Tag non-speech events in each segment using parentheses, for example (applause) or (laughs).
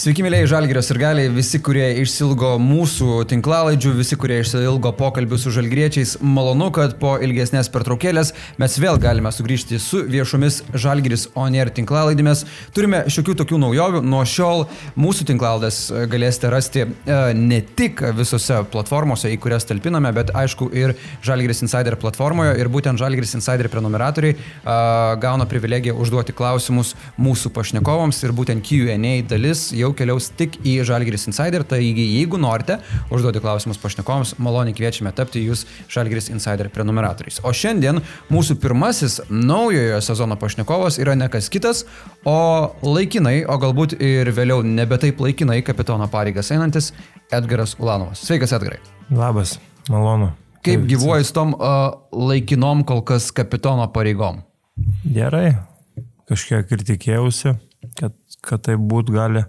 Sveiki, mėlyje Žalgirio ir galiai, visi, kurie išsilgo mūsų tinklalaidžių, visi, kurie išsilgo pokalbių su žalgriečiais, malonu, kad po ilgesnės pertraukėlės mes vėl galime sugrįžti su viešomis Žalgiris ONR tinklalaidėmis. Turime šiokių tokių naujovių, nuo šiol mūsų tinklalaidas galėsite rasti e, ne tik visose platformose, į kurias talpiname, bet aišku ir Žalgiris Insider platformoje. Ir būtent Žalgiris Insider prenumeratoriai e, gauna privilegiją užduoti klausimus mūsų pašnekovams. Ir būtent Q&A dalis jau keliaus tik į Žalgiris Insider, taigi jeigu norite užduoti klausimus pašnekovams, maloniai kviečiame tapti jūs Žalgiris Insider prenumeratoriais. O šiandien mūsų pirmasis naujojo sezono pašnekovas yra ne kas kitas, o laikinai, o galbūt ir vėliau nebe taip laikinai kapitono pareigas einantis Edgaras Ulanovas. Sveikas, Edgarai. Labas, malonu. Kaip gyvuoji su tom uh, laikinom kol kas kapitono pareigom? Gerai, kažkiek ir tikėjausi, kad, kad tai būt gali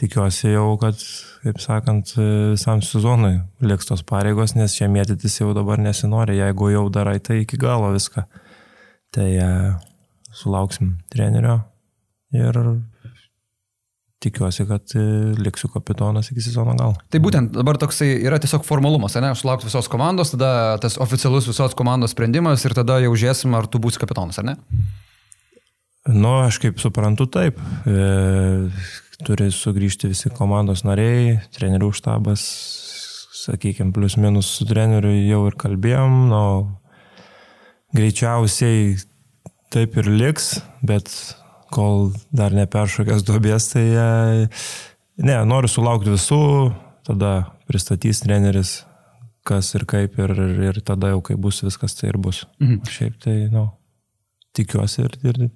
tikiuosi jau, kad, kaip sakant, visam sezonui liks tos pareigos, nes čia mėtytis jau dabar nesinori, jeigu jau darai tai iki galo viską. Tai e, sulauksim trenerio ir tikiuosi, kad e, liksiu kapitonas iki sezono galo. Tai būtent dabar toksai yra tiesiog formalumas, ne? Sulaukti visos komandos, tada tas oficialus visos komandos sprendimas ir tada jau žiūrėsim, ar tu būsi kapitonas, ar ne? Nu, aš kaip suprantu, taip. E, turi sugrįžti visi komandos nariai, trenerių štabas, sakykime, plus minus su treneriu jau ir kalbėjom, nu, greičiausiai taip ir liks, bet kol dar neperšokęs duobės, tai ne, noriu sulaukti visų, tada pristatys treneris, kas ir kaip, ir, ir, tada jau kai bus viskas, tai ir bus. Mhm. Šiaip tai, nu, tikiuosi ir, ir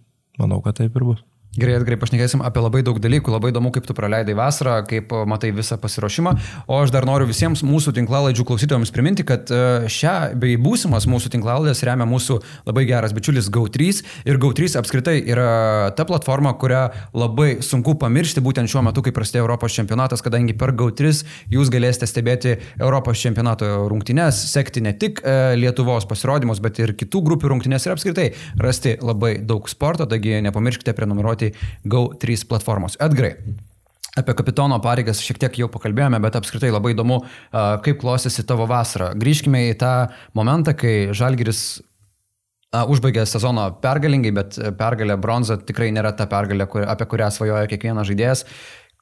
manau, kad taip ir bus. Gerai, gerai, pašnekėsim apie labai daug dalykų, labai įdomu, kaip tu praleidai vasarą, kaip matai visą pasiruošimą. O aš dar noriu visiems mūsų tinklalaidžių klausytojams priminti, kad e, šią bei būsimas mūsų tinklalaidės remia mūsų labai geras bičiulis GAU3. Ir GAU3 apskritai yra ta platforma, kurią labai sunku pamiršti būtent šiuo metu, kai prasidėjo Europos čempionatas, kadangi per GAU3 jūs galėsite stebėti Europos čempionato rungtynes, sekti ne tik e, Lietuvos pasirodymus, bet ir kitų grupių rungtynes ir apskritai rasti labai daug sporto, taigi nepamirškite prenumeruoti naudoti Go3 platformos. Edgrai. Apie kapitono pareigas šiek tiek jau pakalbėjome, bet apskritai labai įdomu, kaip klostėsi tavo vasara. Grįžkime į tą momentą, kai Žalgiris užbaigė sezoną pergalingai, bet pergalė bronza tikrai nėra ta pergalė, apie kurią svajoja kiekvienas žaidėjas.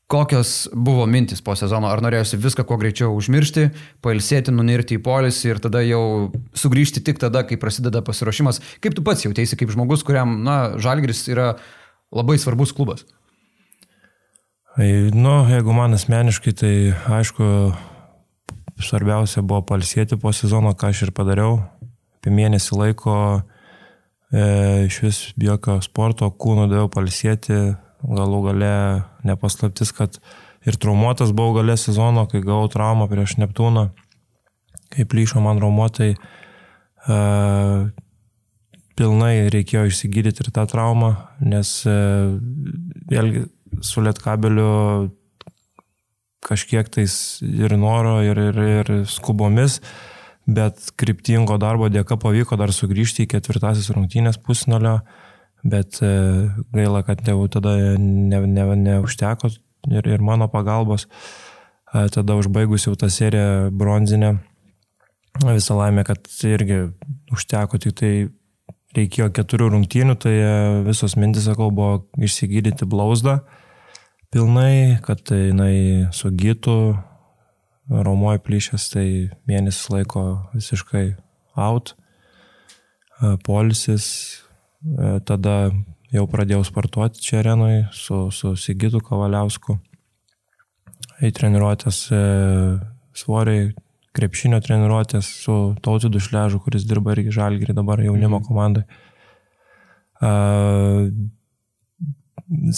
Kokios buvo mintis po sezono? Ar norėjosi viską kuo greičiau užmiršti, pailsėti, nunirti į polisį ir tada jau sugrįžti tik tada, kai prasideda pasiruošimas? Kaip tu pats jautėsi kaip žmogus, kuriam, na, Žalgris yra labai svarbus klubas. Nu, jeigu man asmeniškai, tai aišku, svarbiausia buvo palsėti po sezono, ką aš ir padariau. Apie mėnesį laiko e, iš vis jokio sporto kūno daviau palsėti, galų gale nepaslaptis, kad ir traumuotas buvau gale sezono, kai gavau traumą prieš Neptūną, kai plyšo man raumuotai. E, pilnai reikėjo išsigydyti ir tą traumą, nes e, vėlgi su lietkabeliu kažkiek tais ir noro, ir, ir, ir skubomis, bet kryptingo darbo dėka pavyko dar sugrįžti į ketvirtasis rungtynės pusnalio, bet e, gaila, kad jau tada neužteko ne, ne ir, ir mano pagalbos. E, tada užbaigus jau tą seriją bronzinę, visą laimę, kad irgi užteko tik tai reikėjo keturių rungtynių, tai e, visos mintis, sakau, buvo išsigydyti blauzdą pilnai, kad jinai sugytų, Romoje plyšęs, tai mėnesis laiko visiškai out, e, polisis, e, tada jau pradėjau sportuoti čia arenui su, su Sigitu Kavaliausku, į treniruotės svoriai krepšinio treniruotės su Tautidu Šležu, kuris dirba irgi Žalgirį dabar jaunimo mhm. komandai. Uh,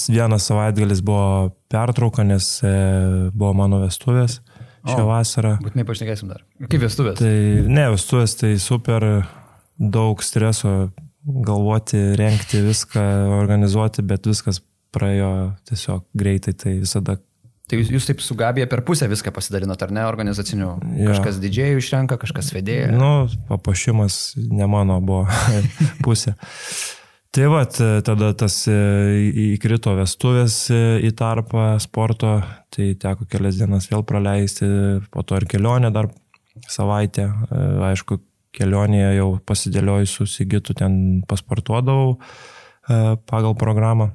vienas savaitgalis buvo pertrauka, nes e, buvo mano vestuvės šią o, vasarą. Būtinai pašnekėsim dar. Kaip vestuvės? Tai ne, vestuvės tai super daug streso galvoti, renkti viską, organizuoti, bet viskas praėjo tiesiog greitai, tai visada Tai jūs, jūs taip su Gabija per pusę viską pasidalinot, ar ne, organizacinių? Ja. Kažkas didžiai išrenka, kažkas vedėja. Nu, papuošimas ne mano buvo (laughs) pusė. Tai va, tada tas e, įkrito vestuvės e, į tarpą sporto, tai teko kelias dienas vėl praleisti, po to ir kelionė dar savaitę. E, aišku, kelionėje jau pasidėliojus su Sigitu ten pasportuodavau pagal programą.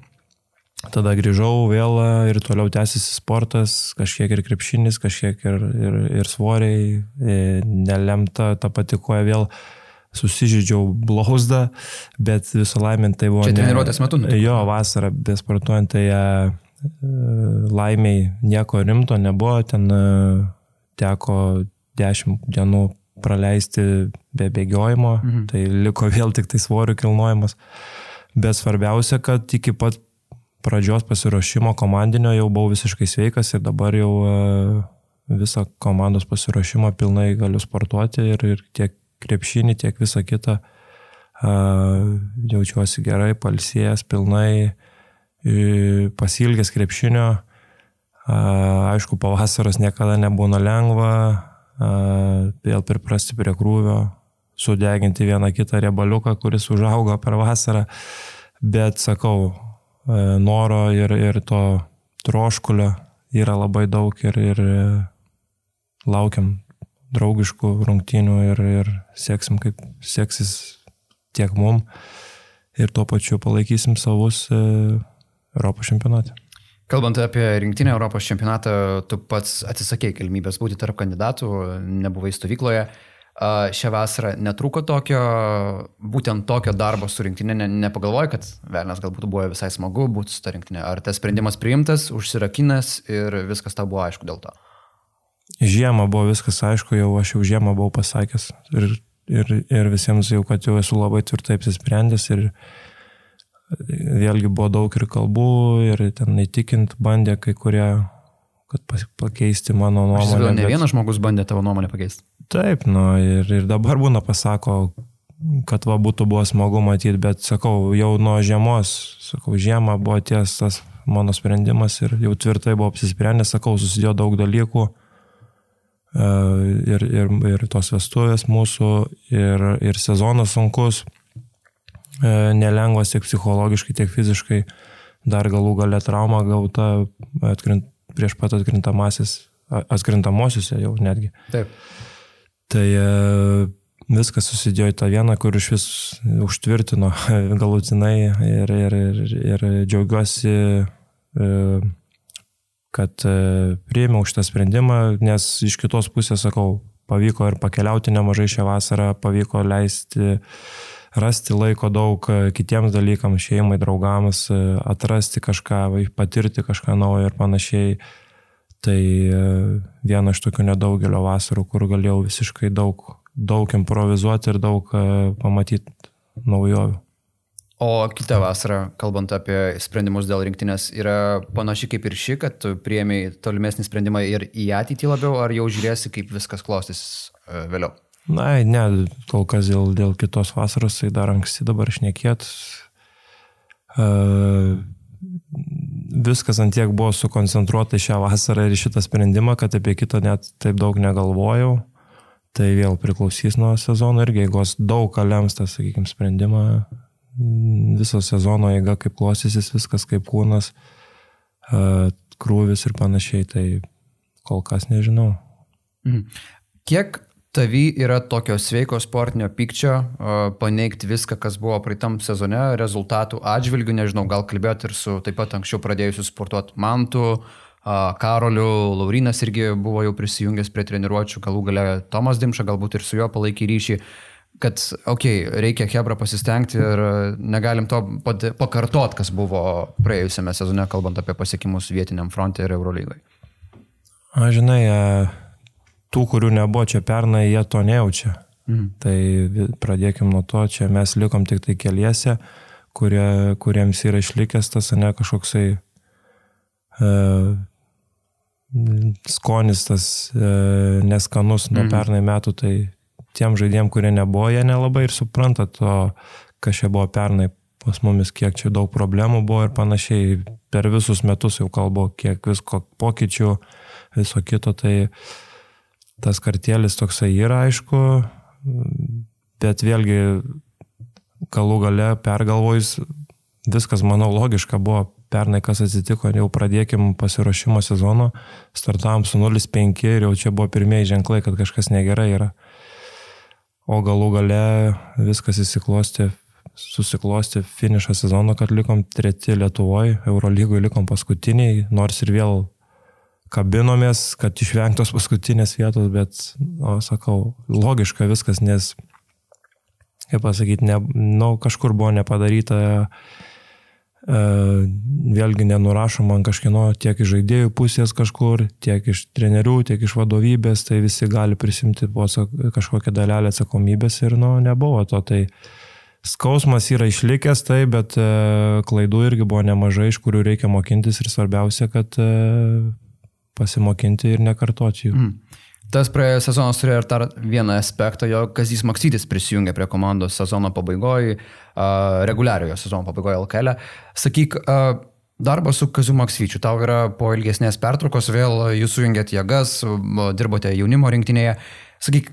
Tada grįžau vėl ir toliau tęsiasi sportas, kažkiek ir krepšinis, kažkiek ir, ir, ir svoriai, nelemta ta patikoja vėl susižydžiau blauzdą, bet visą laimę tai buvo... Čia ne... treniruotės metu? Nutiko. Jo, vasarą besportuojant, tai uh, laimiai nieko rimto nebuvo, ten teko 10 dienų praleisti be bėgiojimo, mhm. tai liko vėl tik tai svorių kilnojimas. Bet svarbiausia, kad iki pat pradžios pasiruošimo komandinio jau buvau visiškai sveikas ir dabar jau uh, visą komandos pasiruošimą pilnai galiu sportuoti ir, ir tiek krepšinį, tiek visą kitą. Jaučiuosi gerai, palsėjęs pilnai, pasilgęs krepšinio. Aišku, pavasaros niekada nebūna lengva, vėl priprasti prie krūvio, sudeginti vieną kitą riebaliuką, kuris užaugo per vasarą. Bet sakau, noro ir, ir to troškulio yra labai daug ir, ir laukiam draugiškų rungtynių ir, ir seksim, kaip seksis tiek mum ir tuo pačiu palaikysim savus e, Europos čempionate. Kalbant apie rinktinę Europos čempionatą, tu pats atsisakėjai galimybės būti tarp kandidatų, nebuvai stovykloje. Šią vasarą netruko tokio, būtent tokio darbo su rinktinė, ne, nepagalvoji, kad velnas galbūt buvo visai smagu būti su ta rinktinė. Ar tas sprendimas priimtas, užsirakinęs ir viskas tau buvo aišku dėl to? žiemą buvo viskas aišku, jau aš jau žiemą buvau pasakęs ir, ir, ir visiems jau, kad jau esu labai tvirtai apsisprendęs ir vėlgi buvo daug ir kalbų ir ten įtikint bandė kai kurie, kad pakeisti mano nuomonę. Aš ne bet... vienas žmogus bandė tavo nuomonę pakeisti. Taip, nu ir, ir dabar būna pasako, kad va būtų buvo smagu matyti, bet sakau, jau nuo žiemos, sakau, žiemą buvo ties tas mano sprendimas ir jau tvirtai buvau apsisprendęs, sakau, susidėjo daug dalykų E, ir, ir, ir tos vestuvės mūsų, ir, ir sezonas sunkus, e, nelengvas tiek psichologiškai, tiek fiziškai, dar galų galę trauma gauta atkrint, prieš pat atkrintamasis, atkrintamosiuose jau netgi. Taip. Tai e, viskas susidėjo į tą vieną, kur iš vis užtvirtino (laughs) galutinai ir, ir, ir, ir džiaugiuosi kad e, priėmiau šitą sprendimą, nes iš kitos pusės, sakau, pavyko ir pakeliauti nemažai šią vasarą, pavyko leisti, rasti laiko daug e, kitiems dalykams, šeimai, draugams, e, atrasti kažką, patirti kažką naujo ir panašiai. Tai viena iš tokių nedaugelio vasarų, kur galėjau visiškai daug, daug improvizuoti ir daug pamatyti naujovių. O kitą vasarą, kalbant apie sprendimus dėl rinktinės, yra panaši kaip ir ši, kad tu priemiai tolimesnį sprendimą ir į ateitį labiau, ar jau žiūrėsi, kaip viskas klostys e, vėliau? Na, ne, kol kas dėl, dėl kitos vasaros, tai dar anksti dabar šnekėt. Uh, viskas antiek buvo sukoncentruota šią vasarą ir šitą sprendimą, kad apie kitą net taip daug negalvojau. Tai vėl priklausys nuo sezono irgi, jeigu daug ką lems tą, sakykime, sprendimą, viso sezono eiga, kaip klostysis viskas, kaip kūnas, krūvis ir panašiai, tai kol kas nežinau. Mhm. Kiek tavy yra tokio sveiko sportinio pykčio, paneigti viską, kas buvo praeitam sezone, rezultatų atžvilgių, nežinau, gal kalbėt ir su taip pat anksčiau pradėjusiu sportuoti Mantu, Karoliu, Laurinas irgi buvo jau prisijungęs prie treniruočio, galų gale Tomas Dimša, galbūt ir su juo palaikė ryšį kad, okei, okay, reikia Hebra pasistengti ir negalim to pakartot, kas buvo praėjusiame sezone, kalbant apie pasiekimus vietiniam fronte ir Eurolygai. Aš žinai, tų, kurių nebuvo čia pernai, jie to nejaučia. Mhm. Tai pradėkim nuo to, čia mes likom tik tai keliese, kurie, kuriems yra išlikęs tas, ne kažkoksai uh, skonis tas uh, neskanus nuo mhm. pernai metų, tai tiem žaidėjim, kurie nebuvo, jie nelabai ir supranta to, kas čia buvo pernai pas mumis, kiek čia daug problemų buvo ir panašiai. Per visus metus jau kalbu, kiek visko pokyčių, viso kito, tai tas kartėlis toksai yra, aišku, bet vėlgi galų gale pergalvojus, viskas, manau, logiška buvo pernai, kas atsitiko, jau pradėkim pasiruošimo sezono, startavom su 0,5 ir jau čia buvo pirmieji ženklai, kad kažkas negerai yra. O galų gale viskas įsiklosti, susiklosti finišą sezono, kad likom treti Lietuvoje, Eurolygoje likom paskutiniai, nors ir vėl kabinomės, kad išvengtos paskutinės vietos, bet, o, sakau, logiška viskas, nes, kaip pasakyti, ne, nu, kažkur buvo nepadaryta, e, vėlgi nenurašoma ant kažkieno tiek iš žaidėjų pusės kažkur, tiek iš trenerių, tiek iš vadovybės, tai visi gali prisimti kažkokią dalelę atsakomybės ir, nu, nebuvo to. Tai, Skausmas yra išlikęs, tai, bet e, klaidų irgi buvo nemažai, iš kurių reikia mokintis ir svarbiausia, kad e, pasimokinti ir nekartoti jų. Mm. Tas praėjęs sezonas turėjo ir dar vieną aspektą, jo Kazys Maksytis prisijungė prie komandos sezono pabaigoje, uh, reguliariojo sezono pabaigoje LKL. Sakyk, uh, darbas su Kaziu Maksyčiu, tau yra po ilgesnės pertraukos, vėl jūs sujungėt jėgas, dirbote jaunimo rinktinėje. Sakyk,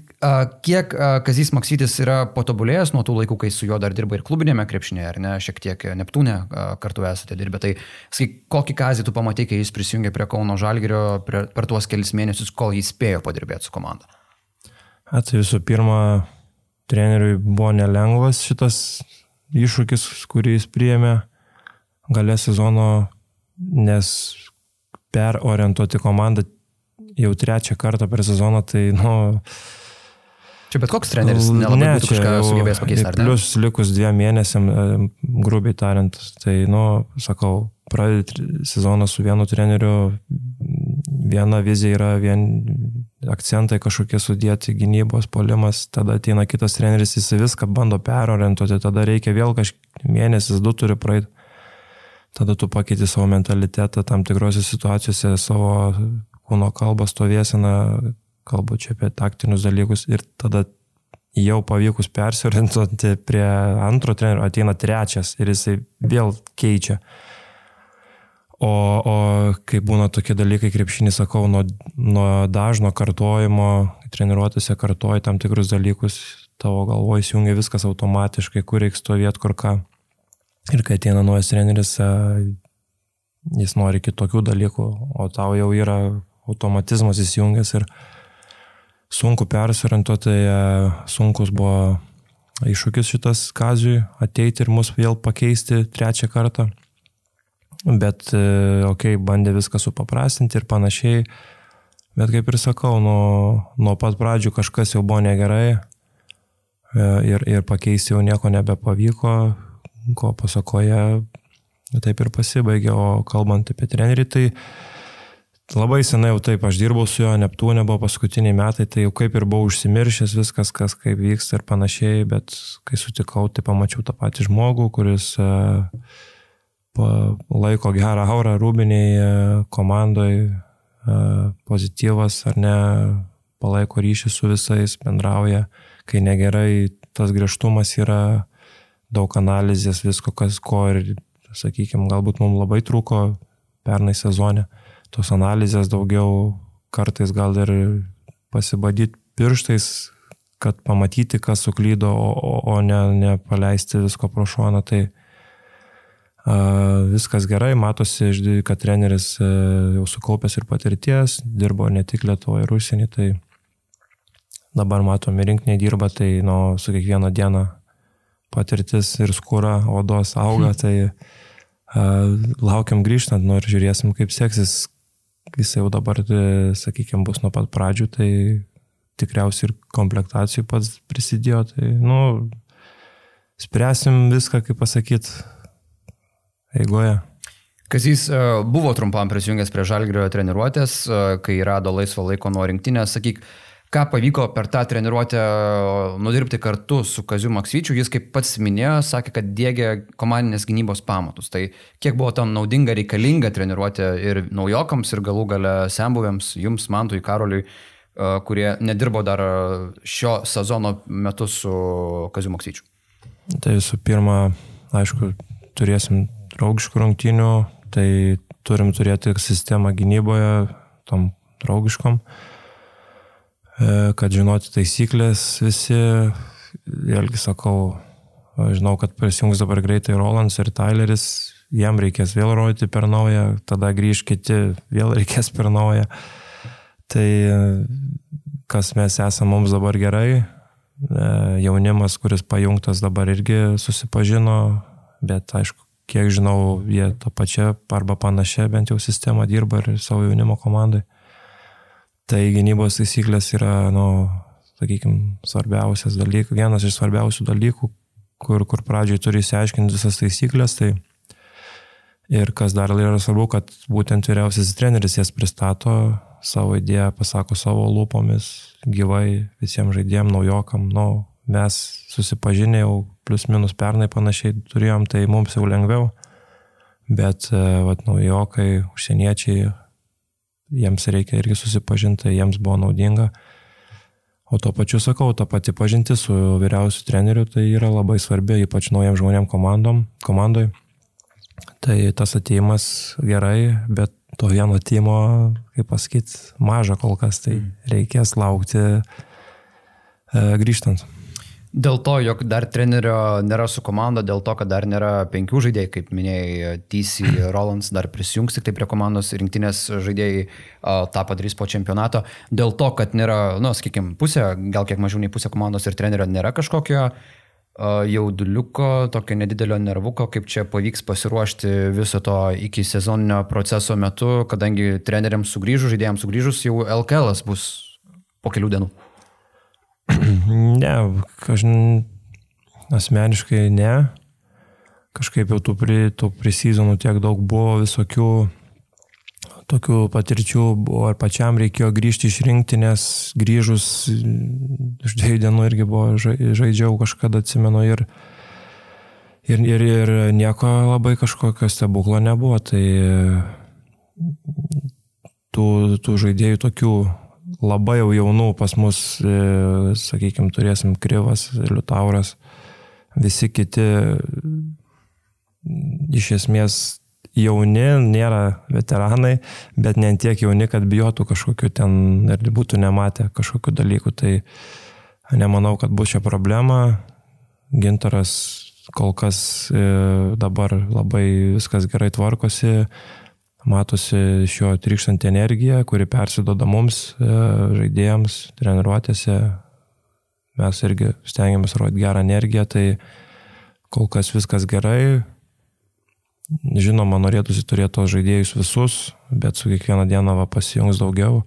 Kiek Kazys Maksytis yra patobulėjęs nuo tų laikų, kai su juo dar dirba ir klubinėme krepšinėje, ar ne, šiek tiek Neptūne kartu esate dirbę. Tai sakyk, kokį Kazį tu pamatai, kai jis prisijungė prie Kauno Žalgirio prie, per tuos kelis mėnesius, kol jis spėjo padirbėti su komanda? A, tai visų pirma, treneriui buvo nelengvas šitas iššūkis, kurį jis priėmė galę sezono, nes perorientuoti komandą jau trečią kartą per sezoną, tai, nu, Čia bet koks treneris nelabai ne, būtų kažką sugebėjęs pakeisti. Plius likus dviem mėnesiam, e, grubiai tariant, tai, nu, sakau, pradėti sezoną su vienu treneriu, viena vizija yra, vien akcentai kažkokie sudėti, gynybos, polimas, tada ateina kitas treneris, jis viską bando perorientuoti, tada reikia vėl kažkiek mėnesis, du turi praeiti. Tada tu pakeiti savo mentalitetą tam tikrose situacijose, savo kūno kalbą, stovėseną, kalbu čia apie taktinius dalykus ir tada jau pavykus persiorientuoti prie antro trenerio ateina trečias ir jisai vėl keičia. O, o kai būna tokie dalykai, krepšinį sakau, nuo, nuo dažno kartojimo, treniruotėse kartoji tam tikrus dalykus, tavo galvoje įsijungia viskas automatiškai, kur reikia stovėti, kur ką. Ir kai ateina naujas treneris, jis nori kitokių dalykų, o tau jau yra automatizmas įsijungęs ir, sunku persiorientuoti, sunkus buvo iššūkis šitas Kaziui ateiti ir mus vėl pakeisti trečią kartą. Bet, okei, okay, bandė viską supaprastinti ir panašiai. Bet kaip ir sakau, nuo, nuo pat pradžių kažkas jau buvo negerai e, ir, ir pakeisti jau nieko nebepavyko, ko pasakoje taip ir pasibaigė. O kalbant apie trenerį, tai Labai senai jau taip, aš dirbau su juo, Neptūne buvo paskutiniai metai, tai jau kaip ir buvau užsimiršęs viskas, kas kaip vyksta ir panašiai, bet kai sutikau, tai pamačiau tą patį žmogų, kuris uh, laiko gerą aurą rūbiniai uh, komandai, uh, pozityvas ar ne, palaiko ryšį su visais, bendrauja, kai negerai, tas griežtumas yra daug analizės, visko, kas ko ir, sakykime, galbūt mums labai trūko pernai sezone. Uh, tos analizės daugiau, kartais gal ir pasibadyti pirštais, kad pamatyti, kas suklydo, o, o ne, ne paleisti visko pro šoną. Tai a, viskas gerai, matosi, kad treneris a, e, jau sukaupęs ir patirties, dirbo ne tik Lietuvoje ir užsienį, tai dabar matome rinkiniai dirba, tai nu, su kiekvieną dieną patirtis ir skūra odos auga, (laughs) tai a, laukiam grįžtant, nu ir žiūrėsim, kaip seksis, jis jau dabar, e, sakykime, bus nuo pat pradžių, tai tikriausiai ir komplektacijų pats prisidėjo. Tai, nu, spręsim viską, kaip pasakyti, eigoje. Kazys e, buvo trumpam prisijungęs prie Žalgrio treniruotės, e, kai rado laisvo laiko nuo rinktinės. Sakyk, ką pavyko per tą treniruotę nudirbti kartu su Kaziu Maksvyčiu. Jis, kaip pats minėjo, sakė, kad dėgė komandinės gynybos pamatus. Tai kiek buvo tam naudinga, reikalinga treniruotė ir naujokams, ir galų gale sembuvėms, jums, Mantui, Karoliui, kurie nedirbo dar šio sezono metu su Kaziu Maksvyčiu. Tai visų pirma, aišku, turėsim draugiškų rungtynių, tai turim turėti sistemą gynyboje, tom draugiškom. Uh, kad žinoti taisyklės visi, vėlgi sakau, Žinau, kad prisijungs dabar greitai Rolands ir Tyleris, jam reikės vėl rodyti per naują, tada grįž kiti, vėl (laughs) reikės per naują. Tai kas mes esame mums dabar gerai, e, jaunimas, kuris pajungtas dabar irgi susipažino, bet aišku, kiek žinau, jie to pačia arba panašia bent jau sistema dirba ir savo jaunimo komandai. Tai gynybos taisyklės yra, nu, sakykime, svarbiausias dalykas, vienas iš svarbiausių dalykų, kur, kur pradžiai turi įsiaiškinti visas taisyklės. Tai ir kas dar yra svarbu, kad būtent vyriausiasis treneris jas pristato, savo idėją pasako savo lūpomis, gyvai visiems žaidėjim, naujokam, nu, mes susipažinę jau plus minus pernai panašiai turėjom, tai mums jau lengviau, bet e, vat, naujokai, užsieniečiai, jiems reikia irgi susipažinti, jiems buvo naudinga. O to pačiu sakau, ta pati pažinti su vyriausiu treneriu tai yra labai svarbi, ypač naujam žmonėm komandom, komandoj. Tai tas ateimas gerai, bet to vieno timo, kaip pasakyti, maža kol kas, tai mm. reikės laukti e, grįžtant. Dėl to, jog dar trenerio nėra su komanda, dėl to, kad dar nėra penkių žaidėjų, kaip minėjai, TC (clears throat) Rolands dar prisijungs tik tai prie komandos, rinktinės žaidėjai tą padarys po čempionato. Dėl to, kad nėra, na, nu, sakykime, pusė, gal kiek mažiau nei pusė komandos ir trenerio nėra kažkokio jauduliuko, tokio nedidelio nervuko, kaip čia pavyks pasiruošti viso to iki sezoninio proceso metu, kadangi treneriams sugrįžus, žaidėjams sugrįžus, jau LKL bus po kelių dienų. (clears throat) ne, aš asmeniškai ne. Kažkaip jau tų, pri, tų prisizonų tiek daug buvo visokių tokių patirčių, buvo ir pačiam reikėjo grįžti iš rinktinės, grįžus iš dviejų dienų irgi buvo žaidžiau kažkada atsimenu ir, ir, ir, ir nieko labai kažkokio stebuklo nebuvo. Tai tų, tų žaidėjų tokių labai jau jaunų pas mus, e, sakykime, turėsim Kryvas, Liutauras, visi kiti iš esmės jauni, nėra veteranai, bet ne tiek jauni, kad bijotų kažkokiu ten ir būtų nematę kažkokiu dalyku. Tai nemanau, kad bus čia problema. Gintaras kol kas e, dabar labai viskas gerai tvarkosi matosi šio trykštanti energija, kuri persidoda mums, e, žaidėjams, treniruotėse. Mes irgi stengiamės rodyti gerą energiją, tai kol kas viskas gerai. Žinoma, norėtųsi turėti tos žaidėjus visus, bet su kiekvieną dieną va, pasijungs daugiau.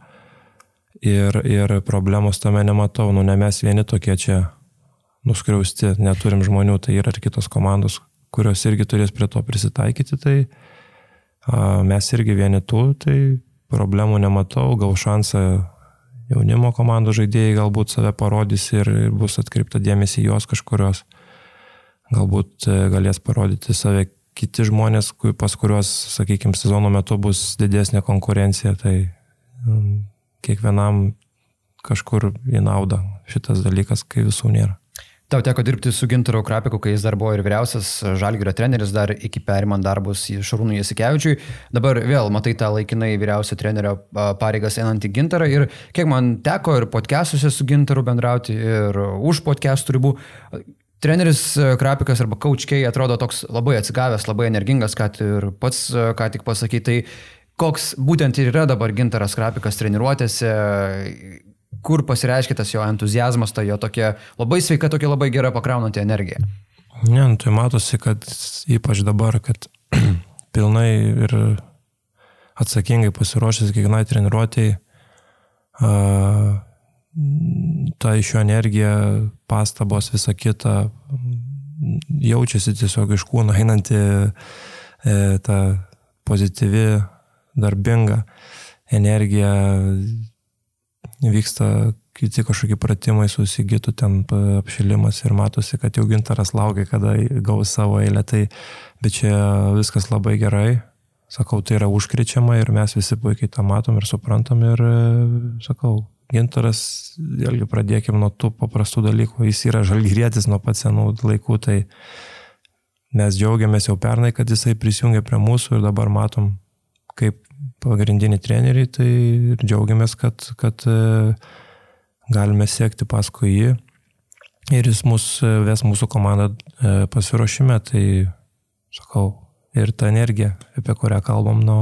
Ir, ir problemos tame nematau, nu ne mes vieni tokie čia nuskriausti, neturim žmonių, tai yra ir kitos komandos, kurios irgi turės prie to prisitaikyti. Tai, Mes irgi vieni tų, tai problemų nematau, gal šansą jaunimo komandų žaidėjai galbūt save parodys ir bus atkreipta dėmesį juos kažkurios. Galbūt e, galės parodyti save kiti žmonės, pas kuriuos, sakykime, sezono metu bus didesnė konkurencija, tai kiekvienam kažkur į naudą šitas dalykas, kai visų nėra. Tau teko dirbti su Gintaru Krapiku, kai jis dar buvo ir vyriausias žalgyrio treneris, dar iki perimant darbus į Šarūnų Jasikevičiui. Dabar vėl matai tą laikinai vyriausio trenerio pareigas einantį Gintarą ir kiek man teko ir podcastuose su Gintaru bendrauti ir už podcastų ribų. Treneris Krapikas arba Kaučkiai atrodo toks labai atsigavęs, labai energingas, ką ir pats ką tik pasakai. Tai koks būtent ir yra dabar Gintaras Krapikas treniruotėse, kur pasireiškia tas jo entuzijazmas, ta jo tokia labai sveika, tokia labai gera pakraunanti energija. Ne, nu, tai matosi, kad ypač dabar, kad (clears throat) pilnai ir atsakingai pasiruošęs kiekvienai treniruotėjai, ta iš jo energija, pastabos, visa kita, jaučiasi tiesiog iš kūno einanti e, ta pozityvi, darbinga energija, vyksta kiti kažkokie pratimai susigytų ten apšilimas ir matosi, kad jau gintaras laukia, kada gaus savo eilę. Tai, bet čia viskas labai gerai. Sakau, tai yra užkrečiama ir mes visi puikiai tą matom ir suprantam ir sakau, gintaras, vėlgi pradėkime nuo tų paprastų dalykų. Jis yra žalgyrėtis nuo pat senų laikų, tai mes džiaugiamės jau pernai, kad jisai prisijungė prie mūsų ir dabar matom, kaip pagrindinį trenerį, tai džiaugiamės, kad, kad e, galime sekti paskui jį. ir jis mus ves mūsų komandą pasiruošime, tai sakau, ir ta energija, apie kurią kalbam, nu,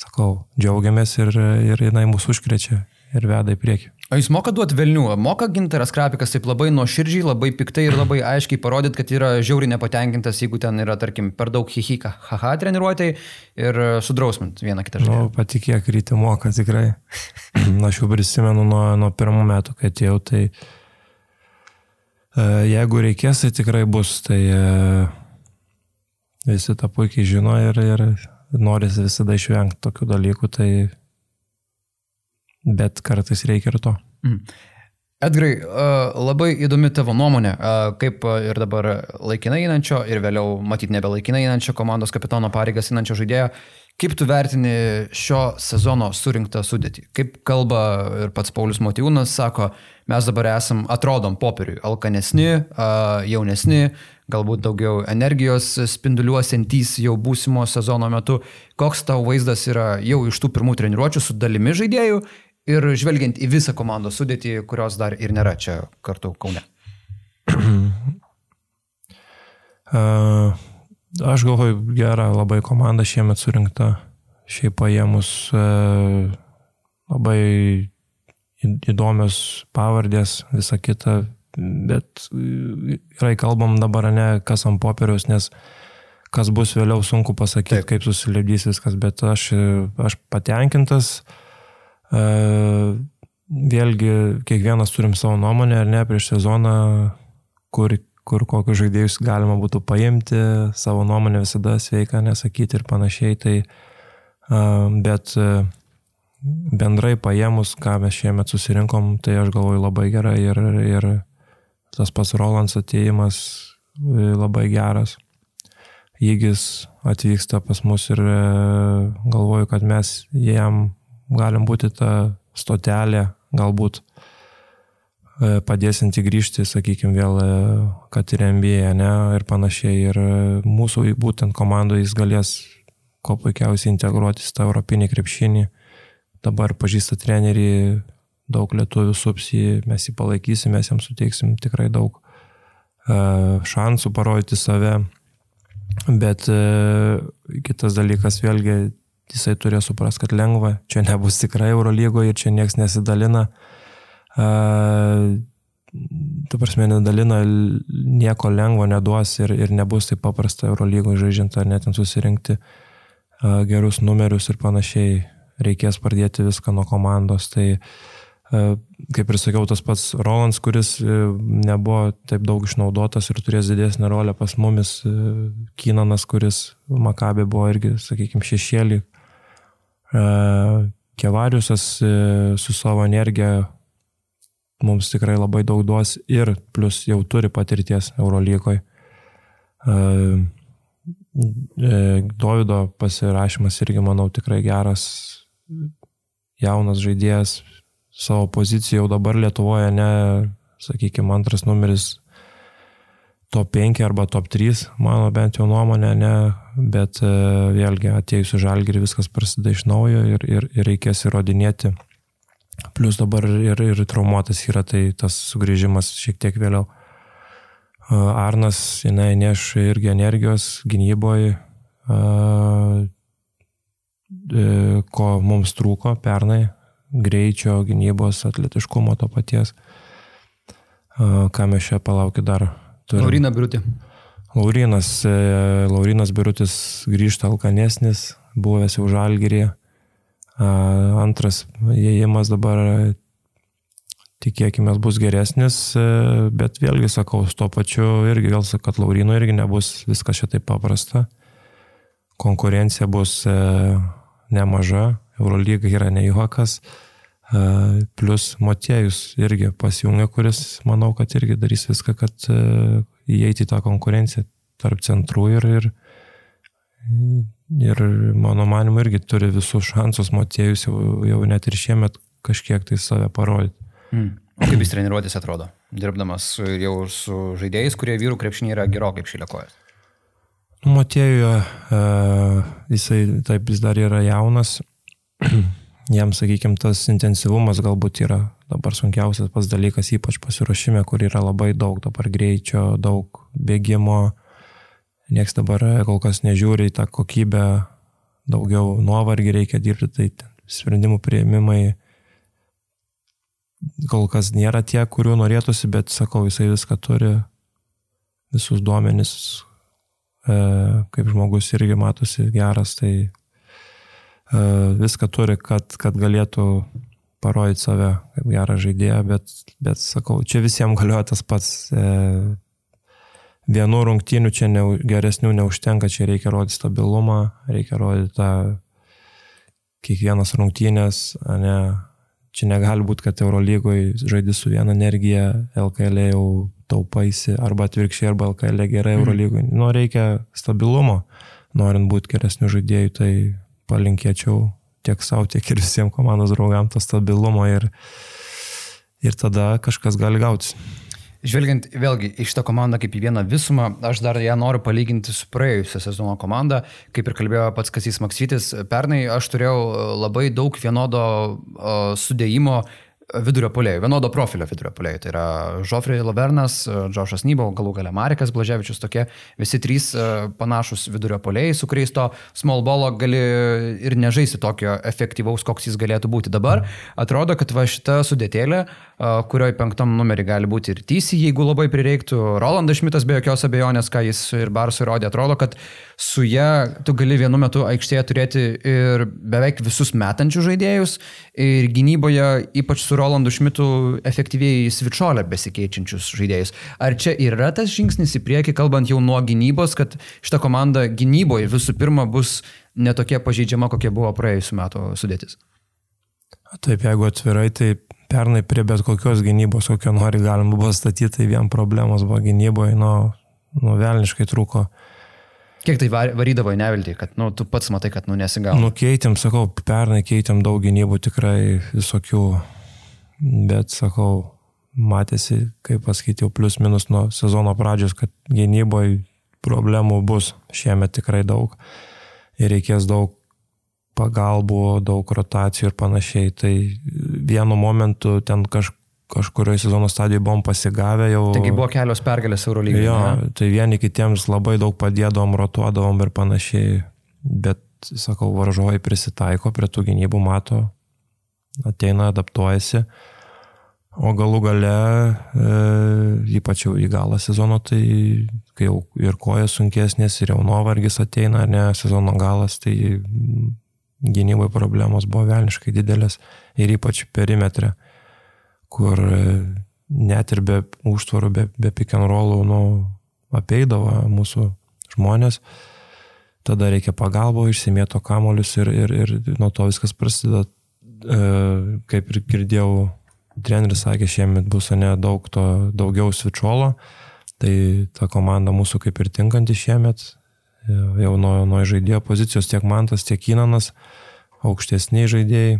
sakau, džiaugiamės ir, ir jinai mūsų užkrečia ir veda į priekį. O jis moka duoti velnių, moka gintaras krapikas taip labai nuoširdžiai, labai piktai ir labai aiškiai parodyti, kad yra žiauriai nepatenkintas, jeigu ten yra, tarkim, per daug hihika, haha treniruotėjai ir sudrausmint vieną kitą žodį. Nu, patikėk, ryte moka tikrai. Aš jau prisimenu nuo, nuo pirmų metų, kai atėjau, tai e, jeigu reikės, tai tikrai bus, tai e, visi tą puikiai žino ir, ir norisi visada išvengti tokių dalykų, tai bet kartais reikia ir to. Mm. Edgrai, labai įdomi tavo nuomonė, kaip ir dabar laikinai einančio ir vėliau matyti nebe laikinai einančio komandos kapitono pareigas einančio žaidėjo, kaip tu vertini šio sezono surinktą sudėtį? Kaip kalba ir pats Paulius Motyvūnas sako, mes dabar esam, atrodom popieriui, alkanesni, jaunesni, galbūt daugiau energijos spinduliuosiantys jau būsimo sezono metu. Koks tavo vaizdas yra jau iš tų pirmų treniruočių su dalimi žaidėjų ir žvelgiant į visą komandos sudėtį, kurios dar ir nėra čia kartu Kaune? (clears throat) Aš galvoju, gera labai komanda šiemet surinkta, šiaip paėmus labai įdomios pavardės, visa kita, bet gerai kalbam dabar ne kas ant popieriaus, nes kas bus vėliau sunku pasakyti, Taip. kaip susilėdys viskas, bet aš, aš patenkintas, uh, Vėlgi, kiekvienas turim savo nuomonę, ar ne, prieš sezoną, kur, kur kokius žaidėjus galima būtų paimti, savo nuomonę visada sveika nesakyti ir panašiai. Tai, bet bendrai paėmus, ką mes šiemet susirinkom, tai aš galvoju labai gerai ir, ir tas pats Rolands ateimas labai geras. Jygis atvyksta pas mus ir galvoju, kad mes jam galim būti ta stotelė, galbūt e, padėsinti grįžti, sakykime, vėl, e, kad ir MBA, ne, ir panašiai. Ir e, mūsų būtent komandoje jis galės kuo puikiausiai integruotis tą europinį krepšinį. Dabar pažįsta trenerį, daug lietuvių supsi, mes jį palaikysim, mes jam suteiksim tikrai daug šansų parodyti save. Bet kitas dalykas, vėlgi, jisai turėjo supras, kad lengva, čia nebus tikrai Eurolygoje ir čia niekas nesidalina. Uh, tu prasme, nedalina, nieko lengvo neduos ir, ir nebus taip paprasta Eurolygoje žaidžiant ar net susirinkti uh, gerus numerius ir panašiai. Reikės pradėti viską nuo komandos. Tai uh, kaip ir sakiau, tas pats Rolands, kuris nebuvo taip daug išnaudotas ir turės didesnę rolę pas mumis, Kinanas, kuris Makabė buvo irgi, sakykime, šešėlį, E, Kevariusas e, su savo energija mums tikrai labai daug duos ir plus jau turi patirties Eurolygoje. Dovido pasirašymas irgi, manau, tikrai geras, jaunas žaidėjas, savo poziciją jau dabar Lietuvoje, ne, sakykime, antras numeris top 5 arba top 3, mano bent jau nuomonė, ne, bet e, vėlgi atėjus į žalgirį viskas prasideda iš naujo ir, ir, ir reikės įrodinėti. Plus dabar ir, ir traumuotas yra, tai tas sugrįžimas šiek tiek vėliau. E, Arnas, jinai neš irgi energijos gynyboje, ko mums trūko pernai, greičio, gynybos, atletiškumo to paties. E, ką mes čia palaukit dar Turim. Laurina Birutė. Laurinas, e, Laurinas Birutis grįžta alkanesnis, buvęs jau žalgyrį. Antras įėjimas dabar tikėkime bus geresnis, e, bet vėlgi sakau, su to pačiu irgi vėl sakau, kad Laurino irgi nebus viskas šitaip paprasta. Konkurencija bus e, nemaža, Eurolyga yra ne juokas. Plus Motiejus irgi pasijungia, kuris manau, kad irgi darys viską, kad įeiti į tą konkurenciją tarp centrų ir, ir, ir mano manimu irgi turi visus šansus Motiejus jau, jau net ir šiemet kažkiek tai save parodyti. Mm. O kaip jis treniruotis atrodo, dirbdamas jau su žaidėjais, kurie vyrų krepšiniai yra gerokai apšilėkojas? Motiejuje, jisai taip vis dar yra jaunas, (clears throat) jam, sakykime, tas intensyvumas galbūt yra dabar sunkiausias pats dalykas, ypač pasiruošime, kur yra labai daug dabar greičio, daug bėgimo. Niekas dabar kol kas nežiūri į tą kokybę, daugiau nuovargį reikia dirbti, tai sprendimų prieimimai kol kas nėra tie, kurių norėtųsi, bet sakau, jisai viską turi, visus duomenis, e, kaip žmogus irgi matosi geras, tai viską turi, kad, kad galėtų parodyti save kaip gerą žaidėją, bet, bet sakau, čia visiems galioja tas pats. Vienų rungtynių čia ne, geresnių neužtenka, čia reikia rodyti stabilumą, reikia rodyti tą kiekvienas rungtynės, ne, Čia negali būti, kad Eurolygoje žaidži su viena energija, LKL jau taupaisi, arba atvirkščiai, arba LKL gerai mhm. Eurolygoje. Nu, reikia stabilumo, norint būti geresnių žaidėjų, tai palinkėčiau tiek savo, tiek ir visiems komandos draugams to stabilumo ir, ir tada kažkas gali gautis. Žvelgiant vėlgi į šitą komandą kaip į vieną visumą, aš dar ją noriu palyginti su praėjusią sezono komanda. Kaip ir kalbėjo pats Kasys Maksytis, pernai aš turėjau labai daug vienodo sudėjimo vidurio polėjų, vienodo profilio vidurio polėjų. Tai yra Žofrey Lavernas, Džošas Nybo, galų gale Marikas Blaževičius, tokie visi trys e, panašus vidurio polėjai, su kuriais to small ball gali ir nežaisti tokio efektyvaus, koks jis galėtų būti. Dabar atrodo, kad va šita sudėtėlė, e, kurioje penktam numerį gali būti ir Tysi, jeigu labai prireiktų, Rolandas Šmitas be jokios abejonės, ką jis ir Barsui rodė, atrodo, kad su ją tu gali vienu metu aikštėje turėti ir beveik visus metančius žaidėjus ir gynyboje, ypač su Rolandu Šmitu, efektyviai svičiolę besikeičiančius žaidėjus. Ar čia yra tas žingsnis į priekį, kalbant jau nuo gynybos, kad šita komanda gynyboje visų pirma bus netokia pažeidžiama, kokia buvo praėjusiu metu sudėtis? Taip, jeigu atvirai, tai pernai prie bet kokios gynybos, kokio nori galima buvo statyti, tai vien problemos buvo gynyboje, nu, nu velniškai trūko Kiek tai varydavo į neviltį, kad nu, tu pats matai, kad nu, nesigauna? Nu, keitėm, sakau, pernai keitėm daug gynybų tikrai visokių, bet sakau, matėsi, kaip pasakyti, jau plius minus nuo sezono pradžios, kad gynyboje problemų bus šiemet tikrai daug ir reikės daug pagalbų, daug rotacijų ir panašiai. Tai vienu momentu ten kažkaip kažkurioje sezono stadijoje buvom pasigavę jau. Taigi buvo kelios pergalės Eurolygoje. Jo, ne? tai vieni kitiems labai daug padėdavom, rotuodavom ir panašiai, bet, sakau, varžovai prisitaiko prie tų gynybų, mato, ateina, adaptuojasi. O galų gale, e, ypač jau į galą sezono, tai kai jau ir kojas sunkesnės, ir jau nuovargis ateina, ne sezono galas, tai gynybai problemos buvo velniškai didelės ir ypač perimetre kur e, net ir be užtvarų, be, be pick and rollų, nu, apeidavo mūsų žmonės. Tada reikia pagalbo, išsimėto kamolius ir, ir, ir nuo to viskas prasideda. E, kaip ir girdėjau, treneris sakė, šiemet bus ne daug to, daugiau svičiolo, tai ta komanda mūsų kaip ir tinkanti šiemet, jau nuo, nuo žaidėjo pozicijos tiek Mantas, tiek Inanas, aukštesniai žaidėjai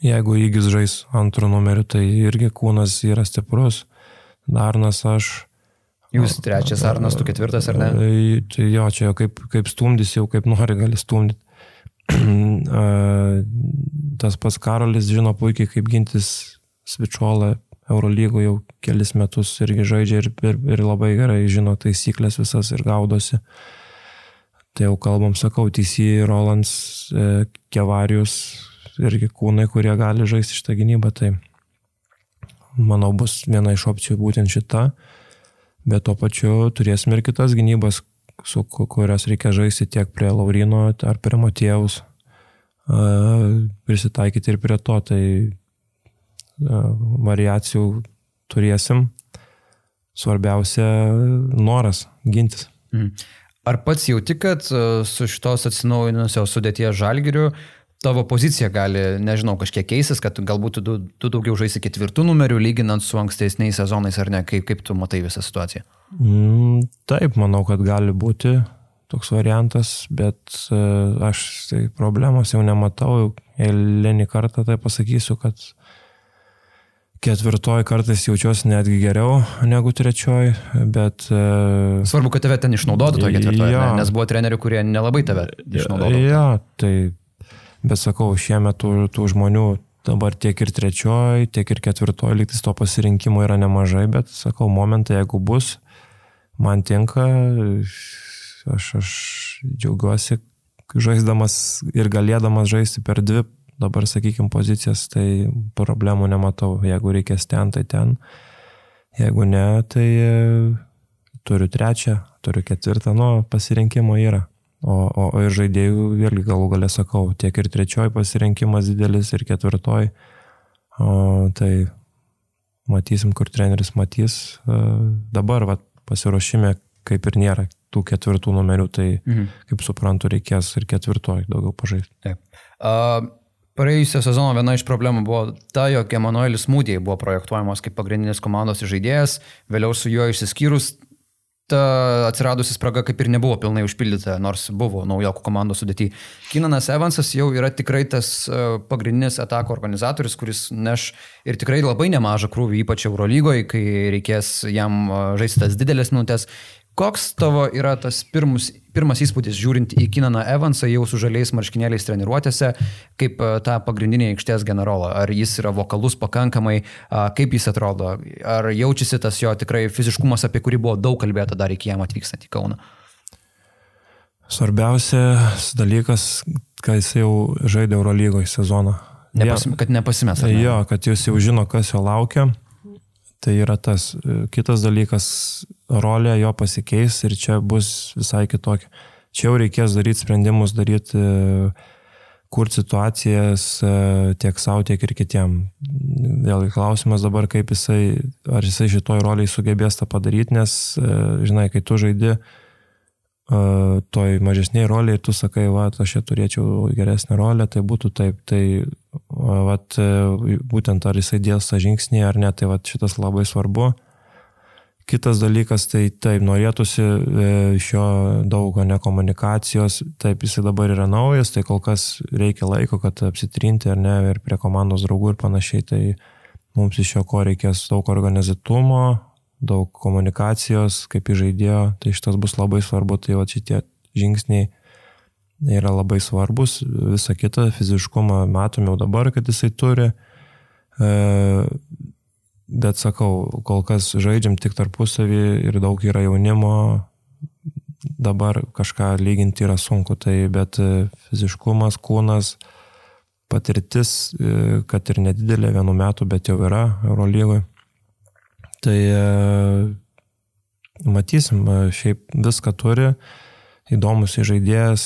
Jeigu įgis žais antrų numerių, tai irgi kūnas yra stiprus. Darnas aš. Jūs trečias Arnas, tu ketvirtas ar ne? Tai jo, čia jau kaip, kaip stumdys, jau kaip nori gali stumdyti. (clears throat) Tas pats Karolis žino puikiai, kaip gintis Svičiolą Eurolygo jau kelis metus irgi žaidžia ir, ir, ir labai gerai žino taisyklės visas ir gaudosi. Tai jau kalbam, sakau, TC, Rolands, e, Kevarijus, irgi kūnai, kurie gali žaisti šitą gynybą, tai manau bus viena iš opcijų būtent šita, bet tuo pačiu turėsim ir kitas gynybas, su kurias reikia žaisti tiek prie Laurino ar prie Matėjaus, prisitaikyti ir prie to, tai variacijų turėsim, svarbiausia noras gintis. Mhm. Ar pats jauti, kad su šitos atsinaujinusios sudėties žalgiriu tavo pozicija gali, nežinau, kažkiek keisis, kad galbūt tu, tu daugiau žaisi ketvirtų numerių lyginant su ankstesniais sezonais ar ne, kaip, kaip tu matai visą situaciją? Mm, taip, manau, kad gali būti toks variantas, bet uh, aš tai problemos jau nematau, eilinį kartą tai pasakysiu, kad ketvirtoji kartais jaučiuosi netgi geriau negu trečioji, bet... Uh, Svarbu, kad tave ten išnaudotų toje ketvirtoje, ja, ne? nes buvo trenerių, kurie nelabai tave išnaudojo. Ja, tai Bet sakau, šiemet tų, tų žmonių dabar tiek ir trečioji, tiek ir ketvirtoji lygtis to pasirinkimo yra nemažai, bet sakau, momentai, jeigu bus, man tinka, aš, aš džiaugiuosi žaisdamas ir galėdamas žaisti per dvi, dabar sakykime, pozicijas, tai problemų nematau. Jeigu reikės ten, tai ten. Jeigu ne, tai e, turiu trečią, turiu ketvirtą, nu, pasirinkimo yra. O, o, o ir žaidėjų vėlgi galų galę sakau, tiek ir trečioji pasirinkimas didelis, ir ketvirtoji. O, tai matysim, kur treneris matys. E, dabar vat, pasiruošime kaip ir nėra tų ketvirtų numerių, tai mhm. kaip suprantu, reikės ir ketvirtoji daugiau pažaisti. Taip. Uh, praėjusio sezono viena iš problemų buvo ta, jog Emanuelis Mūdėjai buvo projektuojamas kaip pagrindinis komandos žaidėjas, vėliau su juo išsiskyrus ta atsiradusi spraga kaip ir nebuvo pilnai užpildyta, nors buvo naujokų komandos sudėti. Kinanas Evansas jau yra tikrai tas e, pagrindinis atako organizatorius, kuris neš ir tikrai labai nemažą krūvį, ypač Eurolygoje, kai reikės jam e, žaisti tas didelės minutės. Koks tavo yra tas pirmus, pirmas įspūdis žiūrint į Kinaną Evansą jau su žaliais marškinėliais treniruotėse, kaip e, tą pagrindinį aikštės generolą? Ar jis yra vokalus pakankamai, kaip jis atrodo? Ar jaučiasi tas jo tikrai fiziškumas, apie kurį buvo daug kalbėta dar iki jam atvykstant į Kauną? Svarbiausias dalykas, kai jis jau žaidė Eurolygoje sezoną. Nepasim, kad nepasimestų. Ne? Jo, kad jis jau žino, kas jo laukia. Tai yra tas. Kitas dalykas, rolė jo pasikeis ir čia bus visai kitokia. Čia jau reikės daryti sprendimus, daryti, kurti situacijas tiek savo, tiek ir kitiem. Vėlgi klausimas dabar, kaip jisai, ar jisai šitoj roliai sugebės tą padaryti, nes, žinai, kai tu žaidi, toj mažesniai roliai ir tu sakai, va, aš čia turėčiau geresnę rolę, tai būtų taip, tai va, būtent ar jisai dės tą žingsnį ar ne, tai va, šitas labai svarbu. Kitas dalykas, tai taip, norėtųsi e, iš jo daug nekomunikacijos, taip jisai dabar yra naujas, tai kol kas reikia laiko, kad apsitrinti ar ne, ir prie komandos draugų ir panašiai, tai mums iš jo ko reikės daug organizatumo, daug komunikacijos, kaip įžaidėjo, tai šitas bus labai svarbu, tai va šitie žingsniai yra labai svarbus, visa kita fiziškumą matom jau dabar, kad jisai turi, e, bet sakau, kol kas žaidžiam tik tarpusavį ir daug yra jaunimo, dabar kažką lyginti yra sunku, tai bet fiziškumas, kūnas, patirtis, e, kad ir nedidelė vienu metu, bet jau yra Eurolygoje Tai e, matysim, e, šiaip viską turi, įdomus žaidėjas,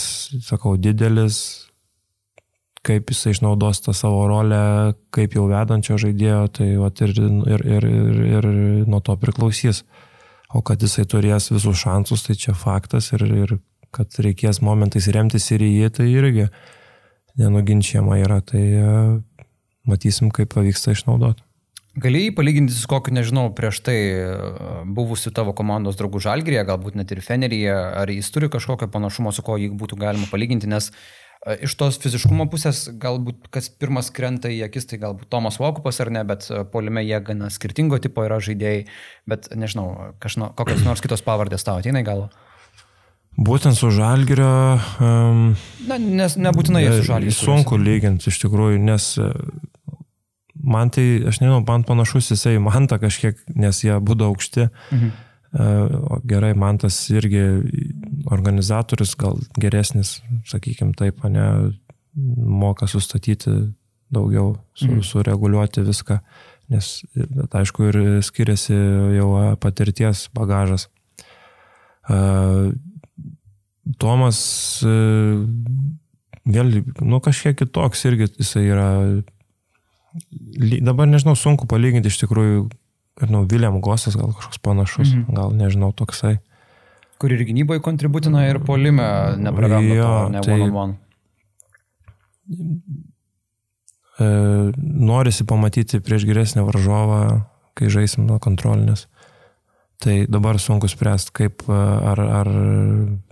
sakau, didelis, kaip jisai išnaudos tą savo rolę, kaip jau vedančio žaidėjo, tai vat, ir, ir, ir, ir, ir nuo to priklausys. O kad jisai turės visus šansus, tai čia faktas ir, ir kad reikės momentais remtis ir į jį, tai irgi nenuginčiama yra. Tai e, matysim, kaip pavyksta išnaudoti. Galėjai palyginti su kokiu, nežinau, prieš tai e, buvusiu tavo komandos draugų Žalgirėje, galbūt net ir Feneryje, ar jis turi kažkokio panašumo, su ko jį būtų galima palyginti, nes e, iš tos fiziškumo pusės galbūt kas pirmas krenta į akis, tai galbūt Tomas Vokupas ar ne, bet e, polime jie gana skirtingo tipo yra žaidėjai, bet nežinau, kažno, kokios nors kitos pavardės tavo ateina į galvą. Būtent su Žalgirio. Um, Na, nes nebūtinai su Žalgirio. Sunku lyginti iš tikrųjų, nes man tai, aš nežinau, man panašus jisai man tą kažkiek, nes jie būtų aukšti. Mhm. O gerai, man tas irgi organizatorius gal geresnis, sakykime taip, ne, moka sustatyti daugiau, su, mhm. sureguliuoti viską, nes, bet aišku, ir skiriasi jau patirties bagažas. Tomas vėl, nu kažkiek kitoks irgi jisai yra dabar nežinau, sunku palyginti iš tikrųjų, nu, William Gosas gal kažkoks panašus, mhm. gal nežinau, toksai. Kur ir gynyboje kontributina ir polime nepraranda jo, to, ne tai, one on one. E, norisi pamatyti prieš geresnį varžovą, kai žaisim nuo kontrolinės. Tai dabar sunku spręsti, kaip ar, ar,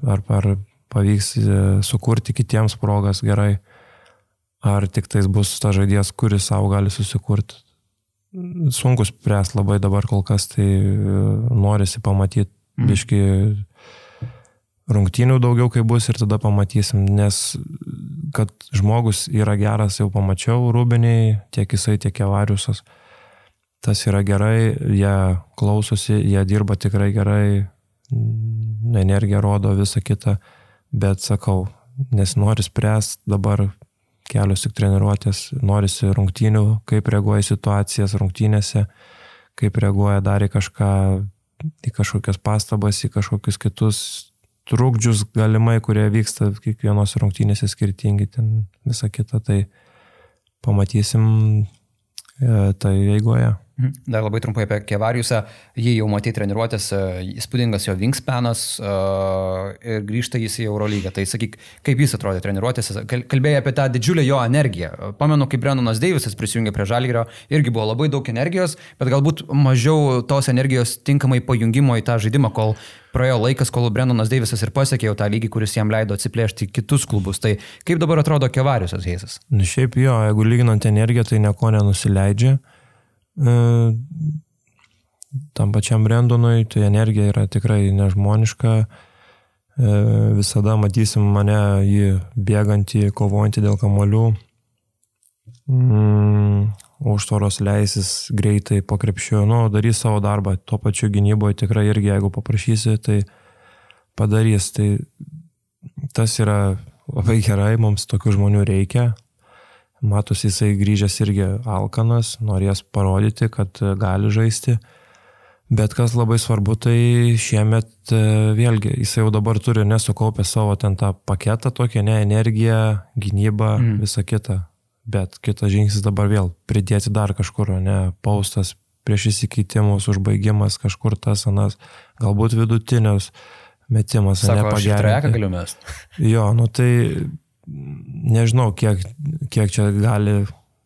ar, ar pavyks e, sukurti kitiems progas gerai ar tik tais bus ta žaidėjas, kuris savo gali susikurti. Sunku spręs labai dabar kol kas, tai e, norisi pamatyti mm. biški rungtynių daugiau, kai bus ir tada pamatysim, nes kad žmogus yra geras, jau pamačiau rūbiniai, tiek jisai, tiek Kevariusas. Tas yra gerai, jie klausosi, jie dirba tikrai gerai, energija rodo visą kitą, bet sakau, nesinori spręsti dabar kelios tik treniruotės, norisi rungtynių, kaip reaguoja situacijas rungtynėse, kaip reaguoja dar į kažką, į kažkokias pastabas, į kažkokius kitus trukdžius galimai, kurie vyksta kiekvienos rungtynėse skirtingi, ten visą kitą, tai pamatysim e, tai eigoje. Mhm. Dar labai trumpai apie Kevariusą. Jį jau matyti treniruotės, e, įspūdingas jo wingspanas uh, ir grįžta jis į Eurolygą. Tai sakyk, kaip jis atrodė treniruotėse. Kalbėjai apie tą didžiulę jo energiją. Pamenu, kaip Brennonas Deivisas prisijungė prie Žalgirio, irgi buvo labai daug energijos, bet galbūt mažiau tos energijos tinkamai pajungimo į tą žaidimą, kol praėjo laikas, kol Brennonas Deivisas ir pasiekė jau tą lygį, kuris jam leido atsiplėšti kitus klubus. Tai kaip dabar atrodo Kevariusas Heisas? Na šiaip jo, jeigu lyginant energiją, tai nieko nenusileidžia. E, tam pačiam Brendonui, tai energija yra tikrai nežmoniška. E, visada matysim mane jį bėgantį, kovojantį dėl kamolių. Mm, užtvaros leisis greitai po krepšiu, nu, darys savo darbą. Tuo pačiu gynyboje tikrai irgi, jeigu paprašysi, tai padarys. Tai tas yra labai gerai, mums tokių žmonių reikia. Matos jisai grįžęs irgi alkanas, norės parodyti, kad gali žaisti. Bet kas labai svarbu, tai šiemet e, vėlgi jisai jau dabar turi nesukaupę savo ten tą paketą tokią, ne energiją, gynybą, mm. visą kitą. Bet kitas žingsnis dabar vėl pridėti dar kažkur, ne paustas prieš įsikeitimus, užbaigimas kažkur tas anas, galbūt vidutinius metimas, ne pagerinti. galiu mest. (laughs) Jo, nu tai nežinau, kiek, kiek čia gali,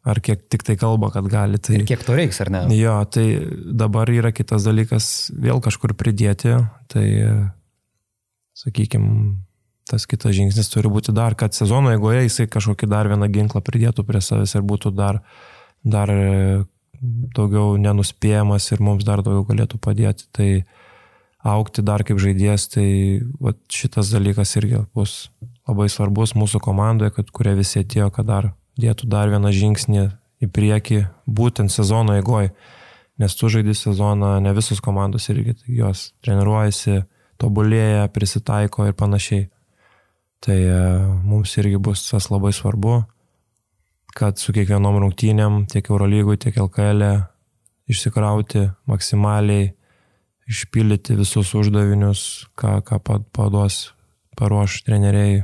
ar kiek tik tai kalba, kad gali. Tai, ir kiek to reiks, ar ne? Jo, tai dabar yra kitas dalykas vėl kažkur pridėti, tai, sakykime, tas kitas žingsnis turi būti dar, kad sezono eigoje jisai kažkokį dar vieną ginklą pridėtų prie savęs ir būtų dar, dar daugiau nenuspėjamas ir mums dar daugiau galėtų padėti. Tai aukti dar kaip žaidėjas, tai va, šitas dalykas irgi bus labai svarbus mūsų komandoje, kad kurie visi atėjo, kad dar dėtų dar vieną žingsnį į priekį, būtent sezono eigoje, nes tu žaidži sezoną, ne visos komandos irgi jos treniruojasi, tobulėja, prisitaiko ir panašiai. Tai e, mums irgi bus tas labai svarbu, kad su kiekvienom rungtynėm, tiek Eurolygui, tiek LKL e išsikrauti maksimaliai, išpildyti visus uždavinius, ką, ką paduos, paruoš treneriai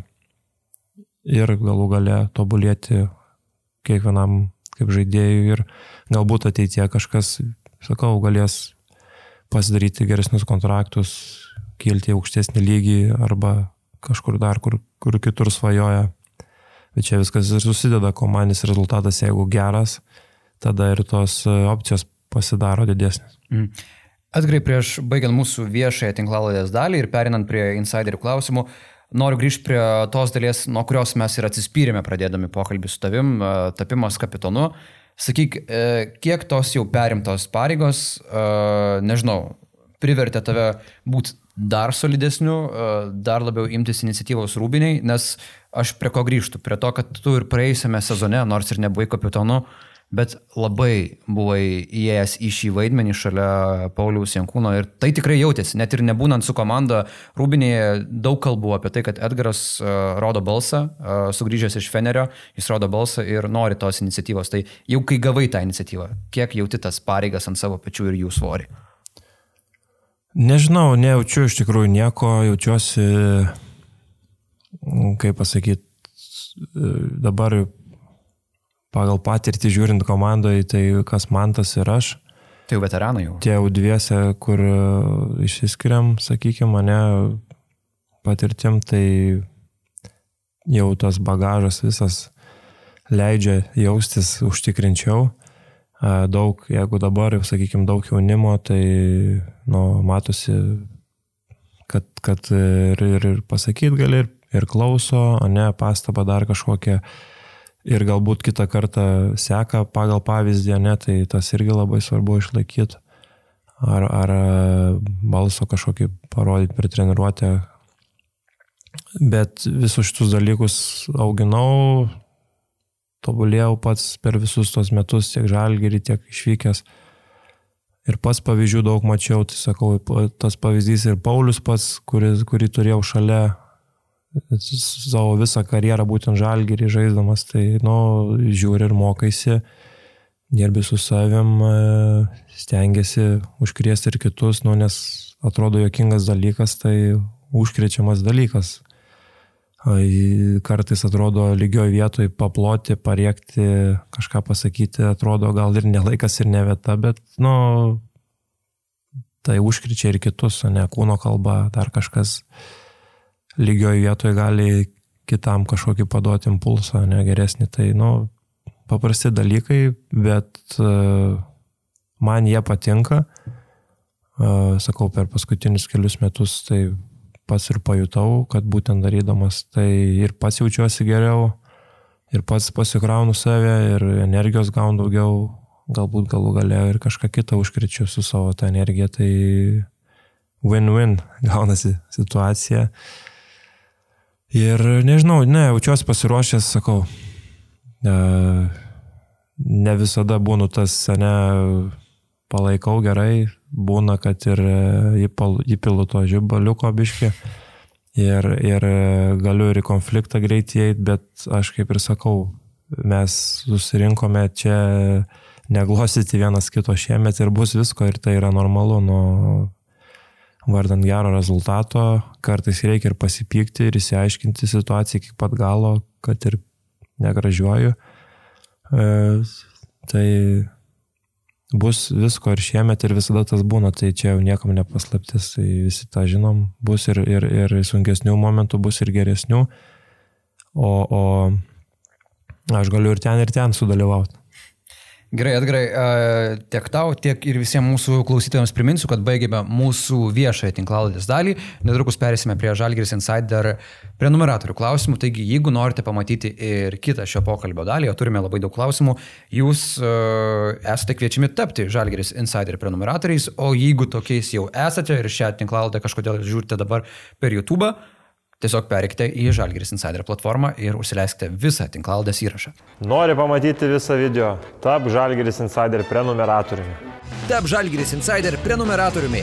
ir galų gale tobulėti kiekvienam kaip žaidėjui ir galbūt ateitie kažkas, sakau, galės pasidaryti geresnius kontraktus, kilti į aukštesnį lygį arba kažkur dar, kur, kur kitur svajoja. Bet čia viskas ir susideda, komandinis rezultatas, jeigu geras, tada ir tos opcijos pasidaro didesnės. Mm. Atgrai prieš baigiant mūsų viešąją tinklaladės dalį ir perinant prie insiderių klausimų, noriu grįžti prie tos dalies, nuo kurios mes ir atsispyrėme pradėdami pokalbį su tavim, e, tapimas kapitonu. Sakyk, e, kiek tos jau perimtos pareigos, e, nežinau, privertė tave būti dar solidesniu, dar labiau imtis iniciatyvos rūbiniai, nes aš prie ko grįžtu, prie to, kad tu ir praėjusiame sezone, nors ir nebuvai kapitonu, bet labai buvai įėjęs į šį vaidmenį šalia Pauliaus Jankūno ir tai tikrai jautėsi, net ir nebūnant su komanda Rūbinėje daug kalbų apie tai, kad Edgaras uh, rodo balsą, uh, sugrįžęs iš Fenerio, jis rodo balsą ir nori tos iniciatyvos. Tai jau kai gavai tą iniciatyvą, kiek jauti tas pareigas ant savo pečių ir jų svorį? Nežinau, nejaučiu iš tikrųjų nieko, jaučiuosi, kaip pasakyti, dabar pagal patirtį žiūrint komandoje, tai kas man tas ir aš. Tai jau veteranai jau. Tie jau dviese, kur išsiskiriam, sakykime, mane patirtim, tai jau tas bagažas visas leidžia jaustis užtikrinčiau. E, daug, jeigu dabar, sakykime, daug jaunimo, tai nu, matosi, kad, kad ir, ir, ir pasakyti gali, ir, ir klauso, o ne pastabą dar kažkokią ir galbūt kitą kartą seka pagal pavyzdį, ne, tai tas irgi labai svarbu išlaikyti. Ar, ar balso kažkokį parodyti per treniruotę, Bet visus šitus dalykus auginau, tobulėjau pats per visus tos metus, tiek žalgerį, tiek išvykęs. Ir pats pavyzdžių daug mačiau, tai sakau, tas pavyzdys ir Paulius pats, kuris, kurį turėjau šalia savo visą karjerą būtent žalgerį žaisdamas, tai, nu, žiūri ir mokaisi, dirbi su savim, stengiasi užkrėsti ir kitus, nu, nes atrodo jokingas dalykas, tai užkrečiamas dalykas kartais atrodo lygioj vietoj paploti, pariekti, kažką pasakyti, atrodo gal ir nelaikas ir ne vieta, bet, nu, tai užkričia ir kitus, ne kūno kalba, dar kažkas lygioj vietoj gali kitam kažkokį paduoti impulsą, ne geresnį. Tai, nu, paprasti dalykai, bet uh, man jie patinka. Uh, sakau, per paskutinius kelius metus tai pats ir pajutau, kad būtent darydamas tai ir pats jaučiuosi geriau, ir pats pasikraunu save, ir energijos gaunu daugiau, galbūt galų gale ir kažką kitą užkričiu su savo tą energiją, tai win-win (laughs) gaunasi situacija. Ir nežinau, ne, jaučiuosi pasiruošęs, sakau, ne, ne visada būnu tas, ne, palaikau gerai, būna, kad ir e, įpilu to žibaliuko biški ir, ir e, galiu ir į konfliktą greitai eiti, bet aš kaip ir sakau, mes susirinkome čia neglosyti vienas kito šiemet ir bus visko ir tai yra normalu, nu, vardant gero rezultato, kartais reikia ir pasipykti ir įsiaiškinti situaciją iki pat galo, kad ir negražiuoju. E, tai bus visko ir šiemet ir visada tas būna, tai čia jau niekam nepaslaptis, tai visi tą žinom, bus ir, ir, ir sunkesnių momentų, bus ir geresnių, o, o aš galiu ir ten, ir ten sudalyvauti. Gerai, Edgarai, tiek tau, tiek ir visiems mūsų klausytojams priminsiu, kad baigėme mūsų viešąją tinklaladės dalį. Netrukus perėsime prie Žalgiris Insider prenumeratorių klausimų. Taigi, jeigu norite pamatyti ir kitą šio pokalbio dalį, o turime labai daug klausimų, jūs esate kviečiami tapti Žalgiris Insider prenumeratoriais, o jeigu tokiais jau esate ir šią tinklaladę kažkodėl žiūrite dabar per YouTube, Tiesiog perikite į Žalgiris Insider platformą ir užsileiskite visą tinklaldės įrašą. Nori pamatyti visą video? Tap Žalgiris Insider prenumeratoriumi. Tap Žalgiris Insider prenumeratoriumi.